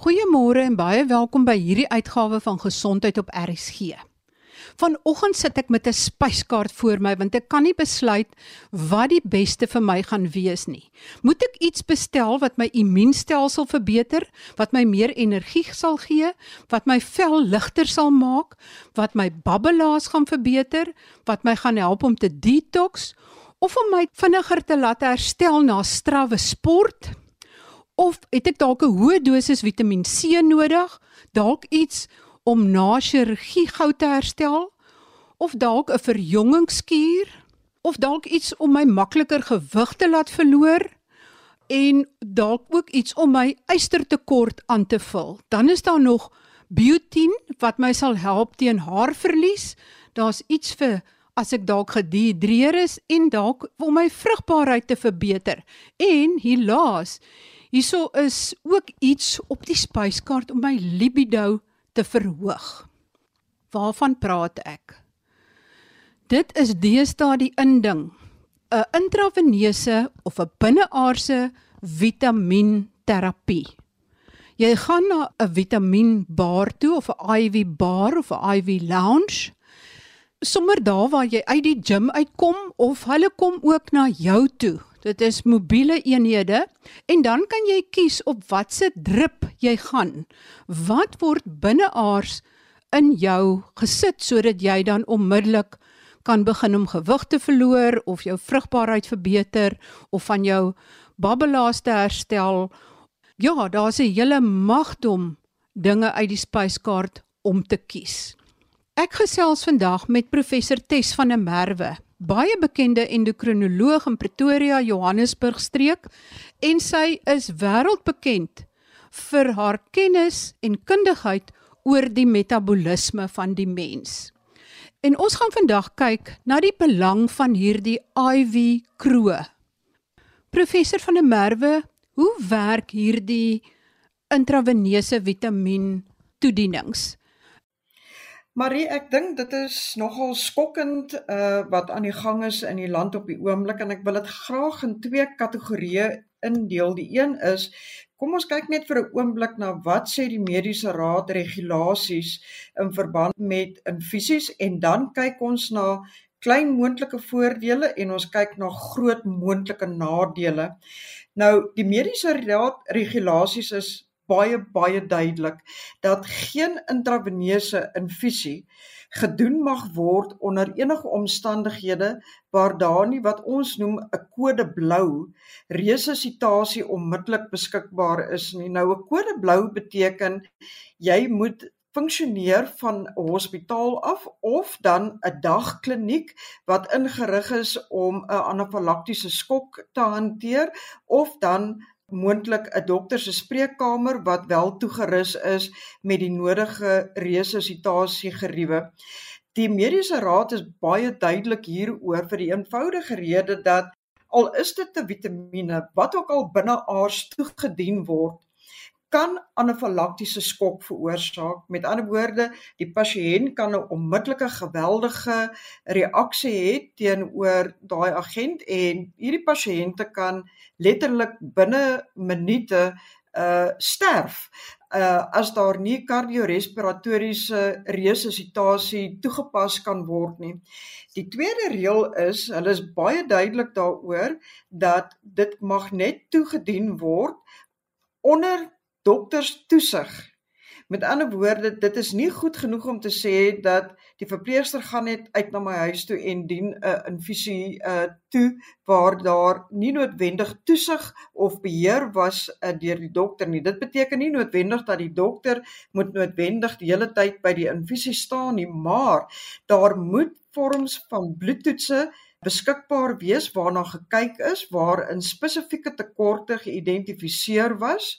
Goeiemôre en baie welkom by hierdie uitgawe van Gesondheid op RSG. Vanoggend sit ek met 'n spyskaart voor my want ek kan nie besluit wat die beste vir my gaan wees nie. Moet ek iets bestel wat my immuunstelsel verbeter, wat my meer energie sal gee, wat my vel ligter sal maak, wat my babbelaars gaan verbeter, wat my gaan help om te detox of om my vinniger te laat herstel na strawwe sport? Of het ek dalk 'n hoë dosis Vitamiin C nodig? Dalk iets om na chirurgie gou te herstel? Of dalk 'n verjongingskuur? Of dalk iets om my makliker gewig te laat verloor? En dalk ook iets om my ystertekort aan te vul. Dan is daar nog biotin wat my sal help teen haarverlies. Daar's iets vir as ek dalk gedihidreer is en dalk om my vrugbaarheid te verbeter. En hierlaas Hierso is ook iets op die spyskaart om my libido te verhoog. Waarvan praat ek? Dit is deesdae die inding, 'n intraveneuse of 'n binneaardse vitaminterapie. Jy gaan na 'n vitaminbar toe of 'n IV bar of 'n IV lounge. Sommige daar waar jy uit die gim uitkom of hulle kom ook na jou toe Dit is mobiele eenhede en dan kan jy kies op watse drip jy gaan. Wat word binneaars in jou gesit sodat jy dan onmiddellik kan begin om gewig te verloor of jou vrugbaarheid verbeter of van jou babbelaars te herstel. Ja, daar's 'n hele magdom dinge uit die spyskaart om te kies. Ek gesels vandag met professor Tes van der Merwe baie bekende endokrinoloog in Pretoria, Johannesburg streek en sy is wêreldbekend vir haar kennis en kundigheid oor die metabolisme van die mens. En ons gaan vandag kyk na die belang van hierdie IV kroë. Professor van der Merwe, hoe werk hierdie intraveneuse vitamien toedienings? Marie, ek dink dit is nogal skokkend uh wat aan die gang is in die land op die oomblik en ek wil dit graag in twee kategorieë indeel. Die een is kom ons kyk net vir 'n oomblik na wat sê die mediese raad regulasies in verband met infusies en dan kyk ons na klein moontlike voordele en ons kyk na groot moontlike nadele. Nou die mediese raad regulasies is baie baie duidelik dat geen intraveneuse infusie gedoen mag word onder enige omstandighede waar daar nie wat ons noem 'n kode blou resusitasie onmiddellik beskikbaar is nie. Nou 'n kode blou beteken jy moet funksioneer van 'n hospitaal af of dan 'n dagkliniek wat ingerig is om 'n anafilaktiese skok te hanteer of dan moontlik 'n dokter se spreekkamer wat wel toegerus is met die nodige resusitasie geriewe. Die mediese raad is baie duidelik hieroor vir die eenvoudige rede dat al is dit 'n vitamiene wat ook al binne aars toegedien word, kan anafilaktiese skok veroorsaak. Met ander woorde, die pasiënt kan 'n onmiddellike geweldige reaksie hê teenoor daai agent en hierdie pasiënte kan letterlik binne minute uh sterf uh as daar nie kardiorespiratoriese resusitasie toegepas kan word nie. Die tweede reël is, hulle is baie duidelik daaroor dat dit mag net toegedien word onder dokters toesig. Met ander woorde, dit is nie goed genoeg om te sê dat die verpleegster gaan net uit na my huis toe en dien 'n uh, infusie uh toe waar daar nie noodwendig toesig of beheer was uh, deur die dokter nie. Dit beteken nie noodwendig dat die dokter moet noodwendig die hele tyd by die infusie staan nie, maar daar moet vorms van bloedtoetse beskikbaar wees waarna gekyk is waarin spesifieke tekorte geïdentifiseer was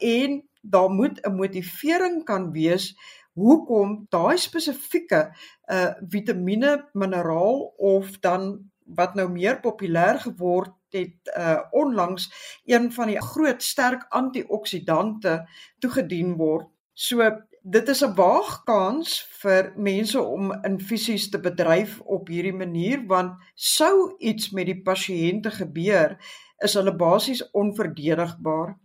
en daar moet 'n motivering kan wees hoekom daai spesifieke uh vitamiene, mineraal of dan wat nou meer populêr geword het uh onlangs een van die groot sterk antioksidante toegedien word. So dit is 'n waagkans vir mense om infusies te bedryf op hierdie manier want sou iets met die pasiënte gebeur is hulle basies onverdedigbaar.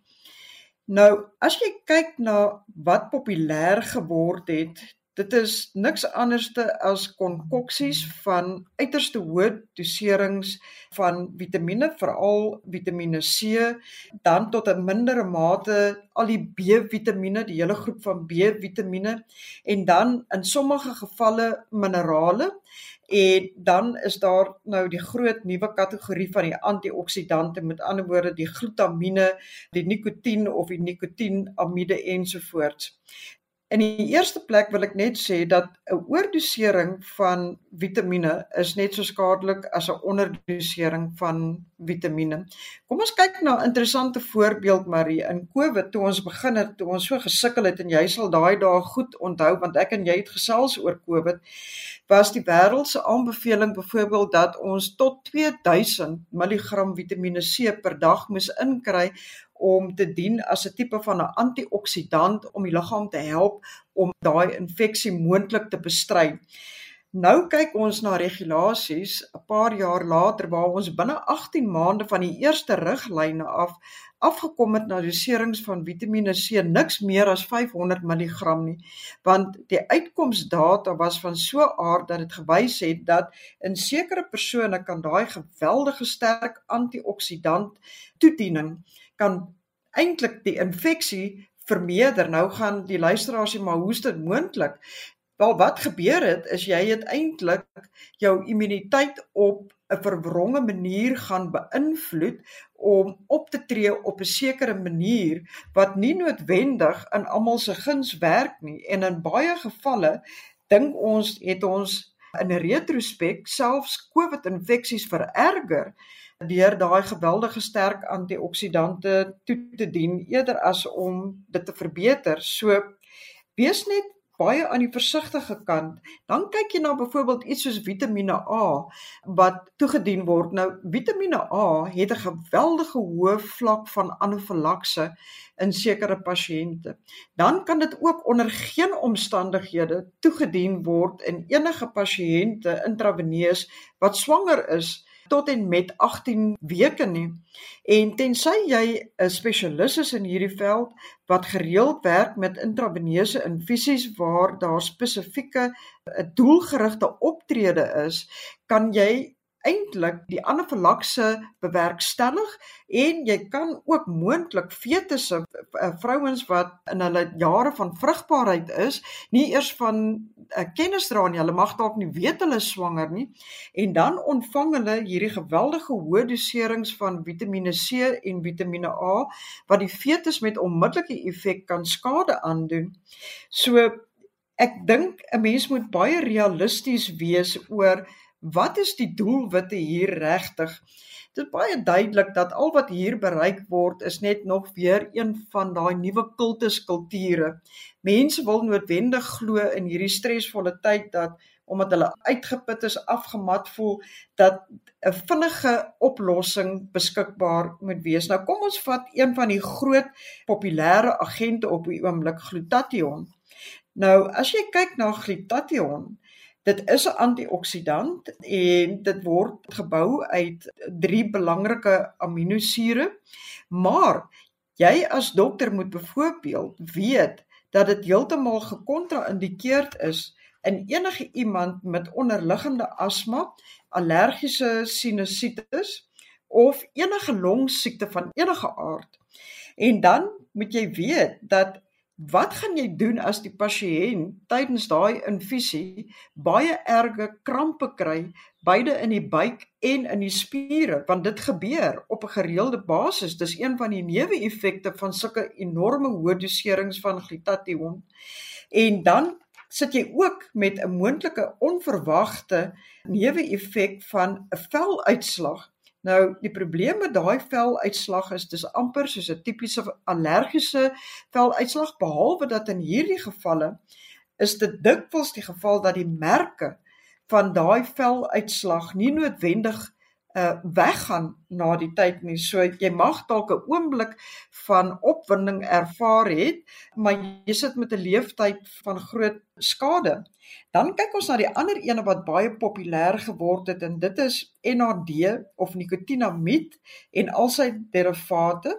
Nou, as jy kyk na wat populêr geword het Dit is niks anderste as konkoksies van uiterste hoë doserings van vitamiene, veral Vitamiene C, dan tot 'n mindere mate al die B-vitamiene, die hele groep van B-vitamiene en dan in sommige gevalle minerale en dan is daar nou die groot nuwe kategorie van die antioksidante met ander woorde die glutamiene, die nikotien of die nikotienamide ensovoorts. In die eerste plek wil ek net sê dat 'n oordosering van vitamiene is net so skadelik as 'n onderdosering van vitamiene. Kom ons kyk na 'n interessante voorbeeld Marie in COVID toe ons begin het, toe ons so gesukkel het en jy sal daai dae goed onthou want ek en jy het gesels oor COVID was die wêreld se aanbeveling byvoorbeeld dat ons tot 2000 mg Vitamiene C per dag moes inkry om te dien as 'n tipe van 'n antioksidant om die liggaam te help om daai infeksie moontlik te bestry. Nou kyk ons na regulasies 'n paar jaar later waar ons binne 18 maande van die eerste riglyne af afgekom het na doserings van Vitamiene C niks meer as 500 mg nie want die uitkomsdata was van so aard dat dit gewys het dat in sekere persone kan daai geweldige sterk antioksidant toediening kan eintlik die infeksie vermeerder. Nou gaan die luisteraars sê maar hoe is dit moontlik? Wel wat gebeur het is jy het eintlik jou immuniteit op 'n verwronge manier gaan beïnvloed om op te tree op 'n sekere manier wat nie noodwendig in almal se guns werk nie en in baie gevalle dink ons het ons in retrospek selfs COVID infeksies vererger deur daai geweldige sterk antioksidante toe te dien eerder as om dit te verbeter. So wees net baie aan die versigtige kant. Dan kyk jy na byvoorbeeld iets soos Vitamiene A wat toegedien word. Nou Vitamiene A het 'n geweldige hoë vlak van anafilakse in sekere pasiënte. Dan kan dit ook onder geen omstandighede toegedien word in enige pasiënte intraveneus wat swanger is tot en met 18 weke nie. En tensy jy 'n spesialis is in hierdie veld wat gereeld werk met intraveneuse infusies waar daar spesifieke 'n doelgerigte optrede is, kan jy eintlik die anafilakse bewerkstellig en jy kan ook moontlik fetusse eh, vrouens wat in hulle jare van vrugbaarheid is, nie eers van uh, kennis dra nie. Hulle mag dalk nie weet hulle swanger nie en dan ontvang hulle hierdie geweldige hoë doserings van Vitamiene C en Vitamiene A wat die fetus met onmiddellike effek kan skade aandoen. So ek dink 'n mens moet baie realisties wees oor wat is die doelwitte hier regtig? Dit is baie duidelik dat al wat hier bereik word is net nog weer een van daai nuwe kultuskulture. Mense wil noodwendig glo in hierdie stresvolle tyd dat omdat hulle uitgeput is, afgemat voel dat 'n vinnige oplossing beskikbaar moet wees. Nou kom ons vat een van die groot populêre agente op die oomblik, glutathion. Nou as jy kyk na glutathion, Dit is 'n antioksidant en dit word gebou uit drie belangrike aminosure. Maar jy as dokter moet byvoorbeeld weet dat dit heeltemal gekontra-indikeerd is in enige iemand met onderliggende asma, allergiese sinusitis of enige longsiekte van enige aard. En dan moet jy weet dat Wat gaan jy doen as die pasiënt tydens daai infusie baie erge krampe kry beide in die buik en in die spiere? Want dit gebeur op 'n gereelde basis. Dis een van die neeweffekte van sulke enorme hoë doserings van glutathion. En dan sit jy ook met 'n moontlike onverwagte neeweffek van 'n veluitslag Nou die probleem met daai veluitslag is dis amper soos 'n tipiese allergiese veluitslag behalwe dat in hierdie gevalle is dit dikwels die geval dat die merke van daai veluitslag nie noodwendig uh weggaan na die tyd nie. So jy mag dalk 'n oomblik van opwinding ervaar het, maar jy sit met 'n leeftyd van groot skade. Dan kyk ons na die ander ene wat baie populêr geword het en dit is NAD of nikotinamid en al sy derivate.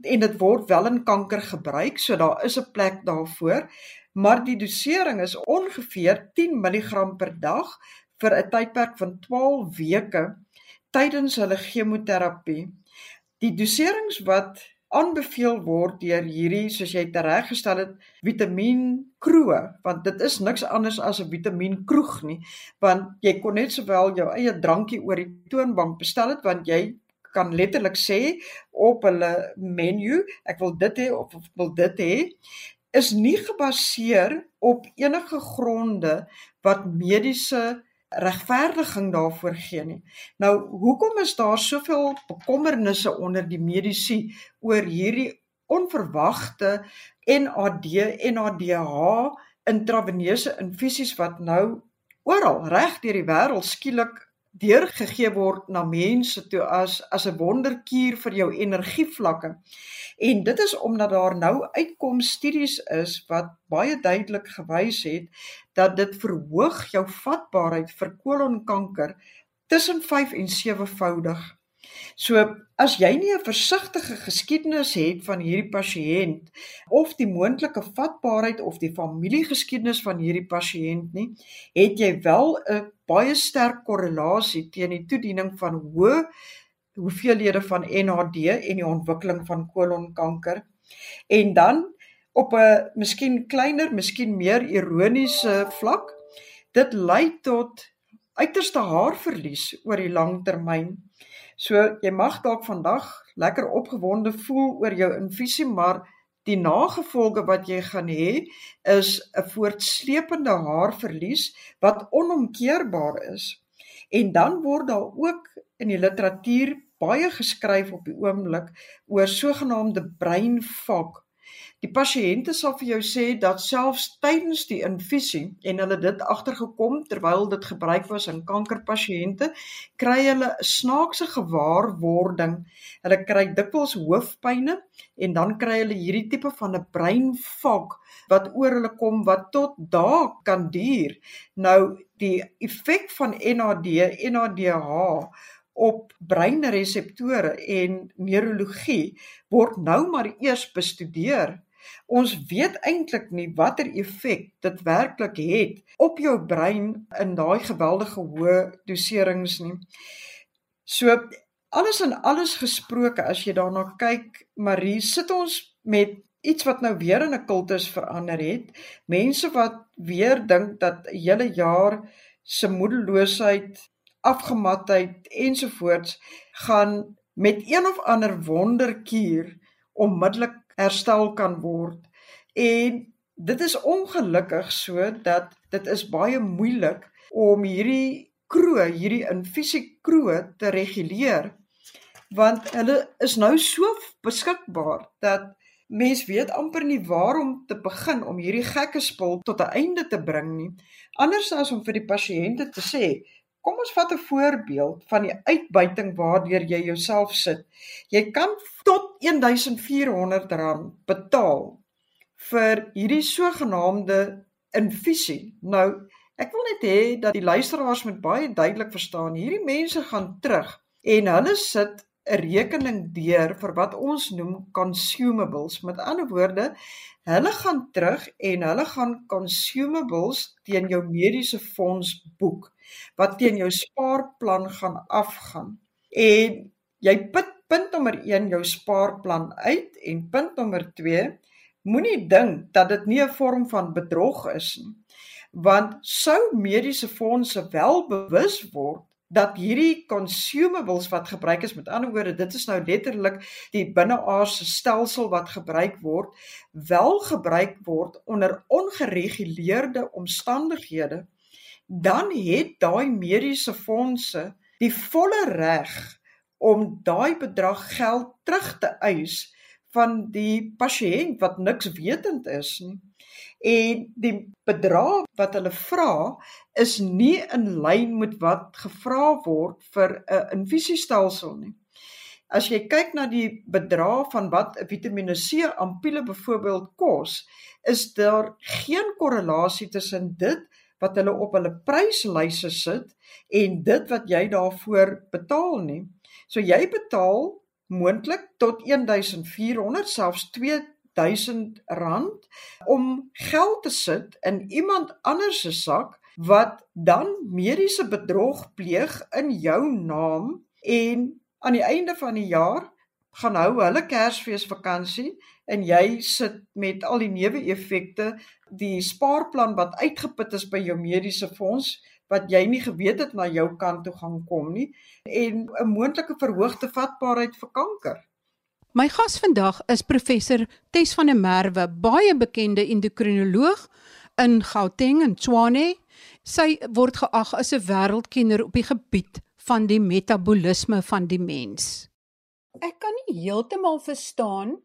en dit word wel in kanker gebruik, so daar is 'n plek daarvoor, maar die dosering is ongeveer 10 mg per dag vir 'n tydperk van 12 weke tydens hulle chemoterapie. Die doserings wat aanbeveel word deur hierdie soos jy tereggestel het vitamien kroe want dit is niks anders as 'n vitamien kroeg nie want jy kon net sowel jou eie drankie oor die toonbank bestel het want jy kan letterlik sê op hulle menu ek wil dit hê of ek wil dit hê is nie gebaseer op enige gronde wat mediese regverdiging daarvoor gee nie. Nou, hoekom is daar soveel bekommernisse onder die medisy oor hierdie onverwagte NAD, NADH intraveneuse infusies wat nou oral reg deur die wêreld skielik deurgegee word na mense toe as as 'n wonderkuur vir jou energievlakke. En dit is omdat daar nou uitkoms studies is wat baie duidelik gewys het dat dit verhoog jou vatbaarheid vir kolonkanker tussen 5 en 7voudig. So as jy nie 'n versigtige geskiedenis het van hierdie pasiënt of die moontlike vatbaarheid of die familiegeskiedenis van hierdie pasiënt nie, het jy wel 'n baie sterk korrelasie teen die toediening van hoë hoeveelhede van NAD en die ontwikkeling van kolonkanker. En dan op 'n miskien kleiner, miskien meer ironiese vlak, dit lei tot uiterste haarverlies oor die lang termyn. So jy mag dalk vandag lekker opgewonde voel oor jou infusie, maar die nagevolge wat jy gaan hê is 'n voortsleepende haarverlies wat onomkeerbaar is. En dan word daar ook in die literatuur baie geskryf op die oomblik oor sogenaamde brain fog. Die pasiënte sal vir jou sê dat selfs tydens die infusie en hulle dit agtergekom terwyl dit gebruik was in kankerpasiënte, kry hulle 'n snaakse gewaarwording. Hulle kry dikwels hoofpynne en dan kry hulle hierdie tipe van 'n brain fog wat oor hulle kom wat tot dae kan duur. Nou die effek van NAD, NADH op breinreseptore en neurologie word nou maar eers bestudeer. Ons weet eintlik nie watter effek dit werklik het op jou brein in daai geweldige hoë doserings nie. So alles en alles gesproke as jy daarna kyk, Marie, sit ons met iets wat nou weer in 'n kultus verander het. Mense wat weer dink dat 'n hele jaar se moedeloosheid afgematheid ensovoorts gaan met een of ander wonderkuur onmiddellik herstel kan word. En dit is ongelukkig so dat dit is baie moeilik om hierdie kroe, hierdie infusiekroe te reguleer want hulle is nou so beskikbaar dat mens weet amper nie waar om te begin om hierdie gekke spul tot 'n einde te bring nie. Anders as om vir die pasiënte te sê, Kom ons vat 'n voorbeeld van die uitbuiting waardeur jy jouself sit. Jy kan tot R1400 betaal vir hierdie sogenaamde infusie. Nou, ek wil net hê dat die luisteraars moet baie duidelik verstaan, hierdie mense gaan terug en hulle sit 'n rekening deur vir wat ons noem consumables. Met ander woorde, hulle gaan terug en hulle gaan consumables teen jou mediese fonds boek wat teen jou spaarplan gaan afgaan. En jy put punt nommer 1 jou spaarplan uit en punt nommer 2 moenie dink dat dit nie 'n vorm van bedrog is nie. Want sou mediese fondse wel bewus word dat hierdie consumables wat gebruik is met ander woorde dit is nou letterlik die binneaardse stelsel wat gebruik word wel gebruik word onder ongereguleerde omstandighede dan het daai mediese fondse die volle reg om daai bedrag geld terug te eis van die pasiënt wat niks wetend is nie. En die bedrag wat hulle vra is nie in lyn met wat gevra word vir 'n infusiestelsel nie. As jy kyk na die bedrag van wat 'n Vitamiene C ampulle byvoorbeeld kos, is daar geen korrelasie tussen dit wat hulle op hulle pryslyse sit en dit wat jy daarvoor betaal nie. So jy betaal moontlik tot 1400 selfs 2000 rand om geld te sit in iemand anders se sak wat dan mediese bedrog pleeg in jou naam en aan die einde van die jaar gaan hou hulle Kersfeesvakansie en jy sit met al die neeweffekte die spaarplan wat uitgeput is by jou mediese fonds wat jy nie geweet het na jou kant toe gaan kom nie en 'n moontlike verhoogde vatbaarheid vir kanker. My gas vandag is professor Tes van der Merwe, baie bekende endokrinoloog in Gauteng en Tshwane. Sy word geag as 'n wêreldkenner op die gebied van die metabolisme van die mens. Ek kan nie heeltemal verstaan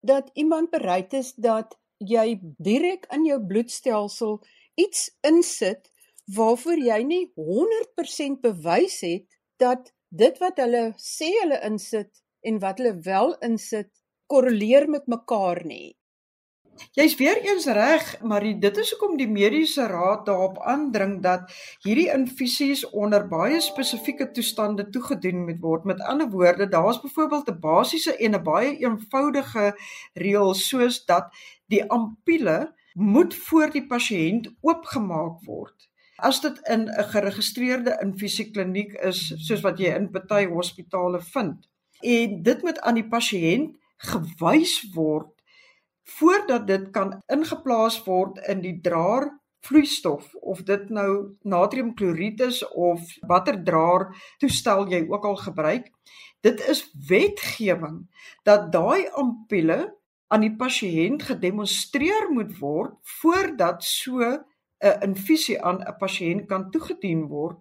dat iemand bereid is dat jy direk in jou bloedstelsel iets insit waarvoor jy nie 100% bewys het dat dit wat hulle sê hulle insit en wat hulle wel insit korreleer met mekaar nie. Jy's weer eens reg, maar dit is hoekom die mediese raad daarop aandring dat hierdie infusies onder baie spesifieke toestande toegedien moet word. Met ander woorde, daar's byvoorbeeld 'n basiese en 'n baie eenvoudige reël soos dat die ampulle moet voor die pasiënt oopgemaak word. As dit in 'n geregistreerde infusiekliniek is, soos wat jy in baie hospitale vind, en dit moet aan die pasiënt gewys word voordat dit kan ingeplaas word in die draer vloeistof of dit nou natriumkloried is of watter draer toestel jy ook al gebruik dit is wetgewing dat daai ampulle aan die pasiënt gedemonstreer moet word voordat so 'n infusie aan 'n pasiënt kan toegedien word.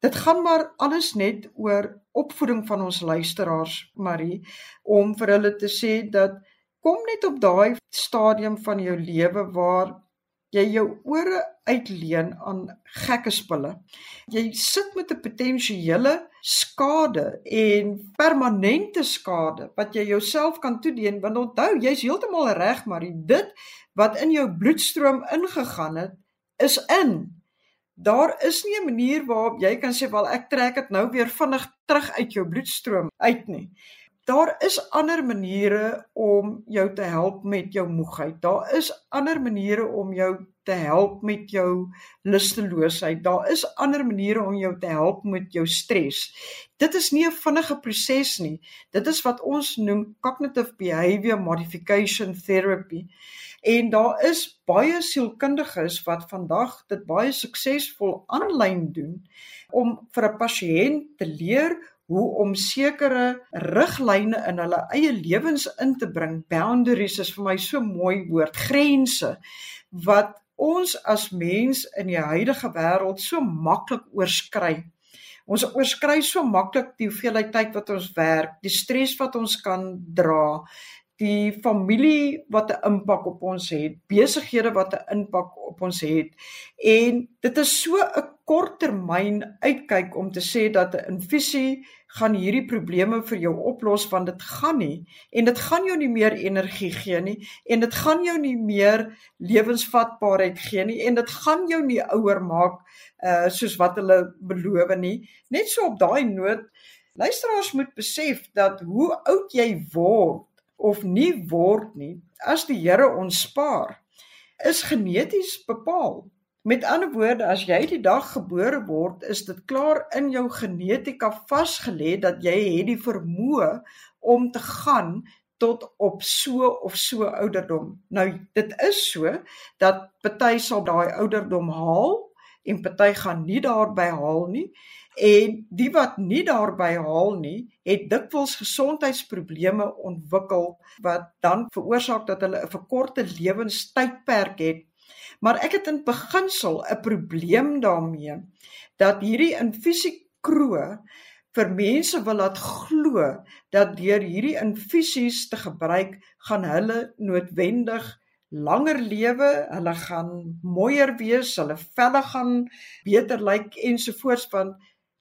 Dit gaan maar alles net oor opvoeding van ons luisteraars, Marie, om vir hulle te sê dat kom net op daai stadium van jou lewe waar jy jou ore uitleen aan gekke spulle. Jy sit met 'n potensiële skade en permanente skade wat jy jouself kan toedien want onthou jy's heeltemal reg maar dit wat in jou bloedstroom ingegaan het is in. Daar is nie 'n manier waarop jy kan sê wel ek trek dit nou weer vinnig terug uit jou bloedstroom uit nie. Daar is ander maniere om jou te help met jou moegheid. Daar is ander maniere om jou te help met jou lusteloosheid. Daar is ander maniere om jou te help met jou stres. Dit is nie 'n vinnige proses nie. Dit is wat ons noem cognitive behavior modification therapy. En daar is baie sielkundiges wat vandag dit baie suksesvol aanlyn doen om vir 'n pasiënt te leer hoe om sekere riglyne in hulle eie lewens in te bring. Boundaries is vir my so mooi woord, grense wat ons as mens in die huidige wêreld so maklik oorskry. Ons oorskry so maklik die hoeveelheid tyd wat ons werk, die stres wat ons kan dra, die familie wat 'n impak op ons het, besighede wat 'n impak op ons het. En dit is so 'n korttermyn uitkyk om te sê dat 'n infusie gaan hierdie probleme vir jou oplos want dit gaan nie en dit gaan jou nie meer energie gee nie en dit gaan jou nie meer lewensvatbaarheid gee nie en dit gaan jou nie ouer maak uh soos wat hulle beloof nie. Net so op daai noot Luisteraars moet besef dat hoe oud jy word of nie word nie as die Here ons spaar is geneties bepaal. Met ander woorde, as jy die dag gebore word, is dit klaar in jou genetika vasgelê dat jy het die vermoë om te gaan tot op so of so ouderdom. Nou dit is so dat party sal daai ouderdom haal en party gaan nie daarby haal nie en die wat nie daarby haal nie, het dikwels gesondheidsprobleme ontwikkel wat dan veroorsaak dat hulle 'n verkorte lewenstydperk het. Maar ek het in beginsel 'n probleem daarmee dat hierdie infusie kroe vir mense wil laat glo dat deur hierdie infusies te gebruik gaan hulle noodwendig langer lewe, hulle gaan mooier wees, hulle velle gaan beter lyk ensovoorts want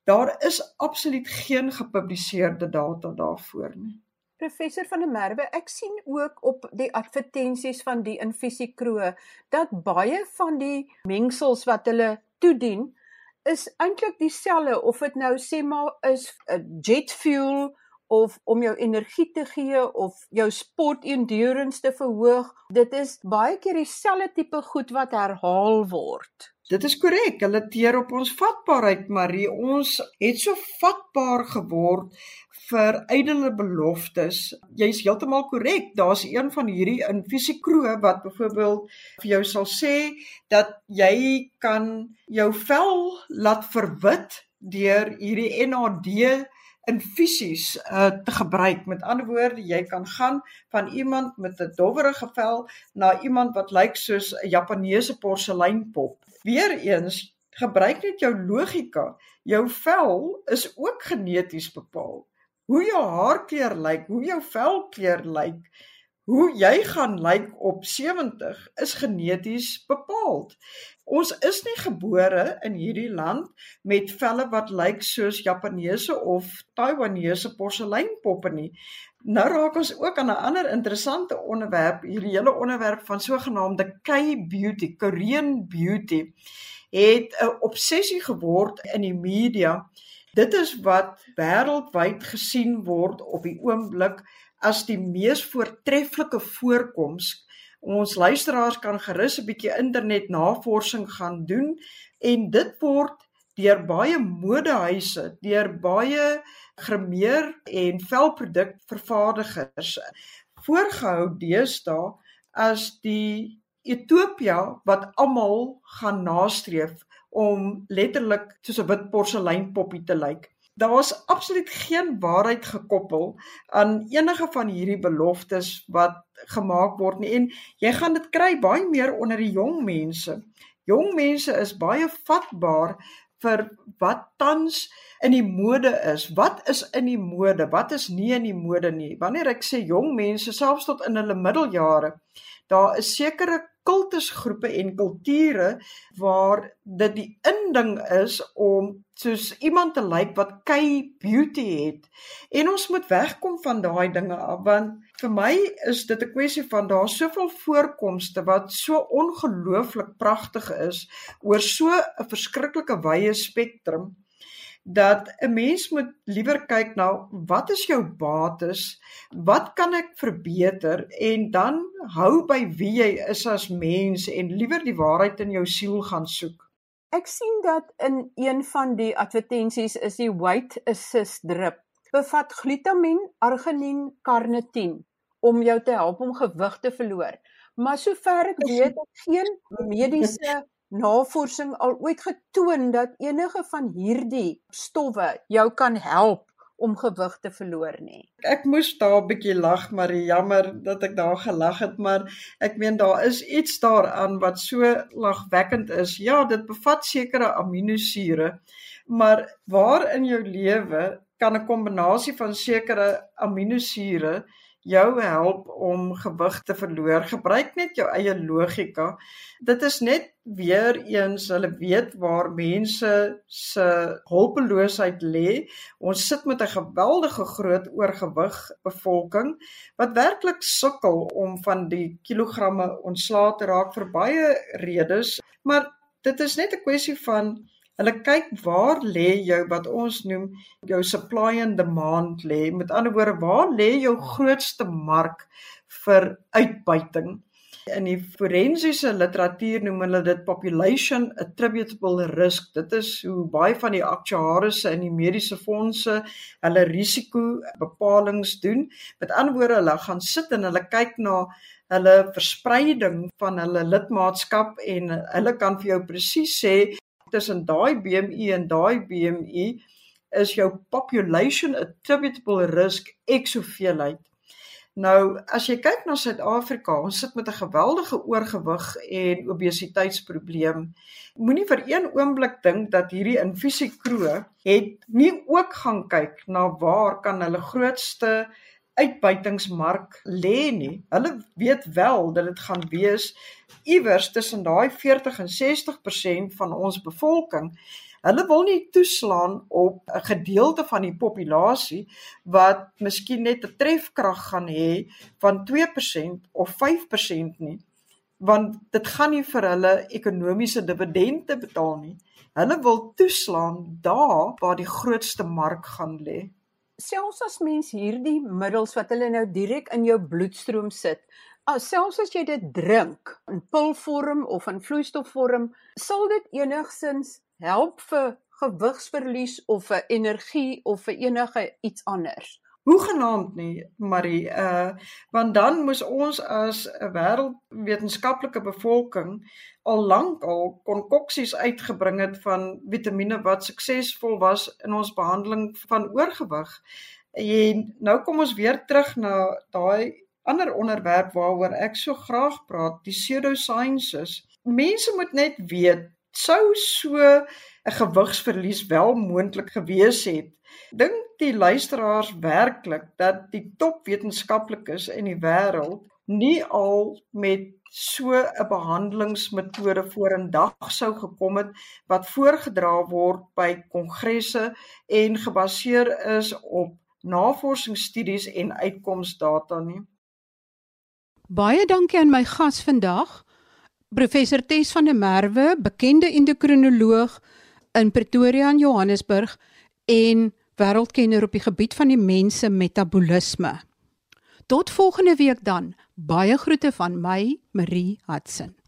Daar is absoluut geen gepubliseerde data daarvoor nie. Professor van der Merwe, ek sien ook op die advertensies van die infusiekroë dat baie van die mengsels wat hulle toedien is eintlik dieselfde of dit nou sê maar is 'n jet fuel of om jou energie te gee of jou sport endurance te verhoog. Dit is baie keer dieselfde tipe goed wat herhaal word. Dit is korrek. Hulle teer op ons vatbaarheid, Marie. Ons het so vatbaar geword vir ydelle beloftes. Jy's heeltemal korrek. Daar's een van hierdie in fisiekroe wat byvoorbeeld vir jou sal sê dat jy kan jou vel laat verwit deur hierdie NAD infusies uh, te gebruik. Met ander woorde, jy kan gaan van iemand met 'n dowwerige vel na iemand wat lyk soos 'n Japaneese porseleinpop. Weereens, gebruik net jou logika. Jou vel is ook geneties bepaal. Hoe jou haarkleur lyk, hoe jou velkleur lyk, hoe jy gaan lyk op 70 is geneties bepaal. Ons is nie gebore in hierdie land met velle wat lyk soos Japaneese of Taiwanese porseleinpoppe nie. Nou raak ons ook aan 'n ander interessante onderwerp, hierdie hele onderwerp van sogenaamde K-beauty, Korean beauty het 'n obsessie geword in die media. Dit is wat wêreldwyd gesien word op die oomblik as die mees voortreffelike voorkoms Ons luisteraars kan gerus 'n bietjie internet navorsing gaan doen en dit word deur baie modehuise, deur baie grimeer en velprodukvervaardigers voorgehou deesdae as die utopia wat almal gaan nastreef om letterlik soos 'n wit porseleinpoppie te lyk daar's absoluut geen waarheid gekoppel aan enige van hierdie beloftes wat gemaak word nie en jy gaan dit kry baie meer onder die jong mense. Jong mense is baie vatbaar vir wat tans in die mode is. Wat is in die mode? Wat is nie in die mode nie? Wanneer ek sê jong mense, selfs tot in hulle middeljare, daar is sekere kultusgroepe en kulture waar dit die inding is om soos iemand te lyk wat kei beauty het. En ons moet wegkom van daai dinge af want vir my is dit 'n kwessie van daar soveel voorkomste wat so ongelooflik pragtig is oor so 'n verskriklike wye spektrum dat 'n mens moet liewer kyk na wat is jou bates? Wat kan ek verbeter en dan hou by wie jy is as mens en liewer die waarheid in jou siel gaan soek. Ek sien dat in een van die advertensies is die weight assist drip bevat glutamien, arginine, carnitine om jou te help om gewig te verloor. Maar sover ek weet, het geen mediese navorsing al ooit getoon dat enige van hierdie stowwe jou kan help om gewig te verloor nie. Ek moes daar 'n bietjie lag, maar jammer dat ek daar gelag het, maar ek meen daar is iets daaraan wat so lagwekkend is. Ja, dit bevat sekere aminosure, maar waar in jou lewe kan 'n kombinasie van sekere aminosure jou help om gewig te verloor. Gebruik net jou eie logika. Dit is net weer eens hulle weet waar mense se hulpeloosheid lê. Ons sit met 'n geweldige groot oorgewig bevolking wat werklik sukkel om van die kilogramme ontslae te raak vir baie redes, maar dit is net 'n kwessie van Hulle kyk waar lê jou wat ons noem jou supply and demand lê. Met ander woorde, waar lê jou grootste mark vir uitbuiting? In die forensiese literatuur noem hulle dit population attributable risk. Dit is hoe baie van die aktuariërs in die mediese fondse hulle risiko bepalinge doen. Met ander woorde, hulle gaan sit en hulle kyk na hulle verspreiding van hulle lidmaatskap en hulle kan vir jou presies sê tussen daai BMI en daai BMI is jou population attributable risk ek soveel uit. Nou, as jy kyk na Suid-Afrika, ons sit met 'n geweldige oorgewig en obesiteitsprobleem. Moenie vir een oomblik dink dat hierdie infusiekroo het nie ook gaan kyk na waar kan hulle grootste uitbuitingsmark lê nie. Hulle weet wel dat dit gaan wees iewers tussen daai 40 en 60% van ons bevolking. Hulle wil nie toeslaan op 'n gedeelte van die populasie wat miskien net 'n trefkrag gaan hê van 2% of 5% nie, want dit gaan nie vir hulle ekonomiese dividende betaal nie. Hulle wil toeslaan daar waar die grootste mark gaan lê. Selfs as mens hierdie middels wat hulle nou direk in jou bloedstroom sit, as selfs as jy dit drink in pilvorm of in vloeistofvorm, sal dit enigsins help vir gewigsverlies of vir energie of vir enige iets anders. Hoegenaamd nie, Marie, uh want dan moes ons as 'n wêreldwetenskaplike bevolking al lank al konkoksies uitgebring het van vitamiene wat suksesvol was in ons behandeling van oorgewig. En nou kom ons weer terug na daai ander onderwerp waaroor ek so graag praat, die pseudosciences. Mense moet net weet sou so 'n gewigsverlies wel moontlik gewees het. Dink die luisteraars werklik dat die topwetenskaplikes in die wêreld nie al met so 'n behandelingsmetode vorendag sou gekom het wat voorgedra word by kongresse en gebaseer is op navorsingsstudies en uitkomsdata nie. Baie dankie aan my gas vandag, professor Tes van der Merwe, bekende endokrinoloog in Pretoria en Johannesburg en wêreldkenner op die gebied van die mense metabolisme. Tot volgende week dan. Baie groete van my, Marie Hudson.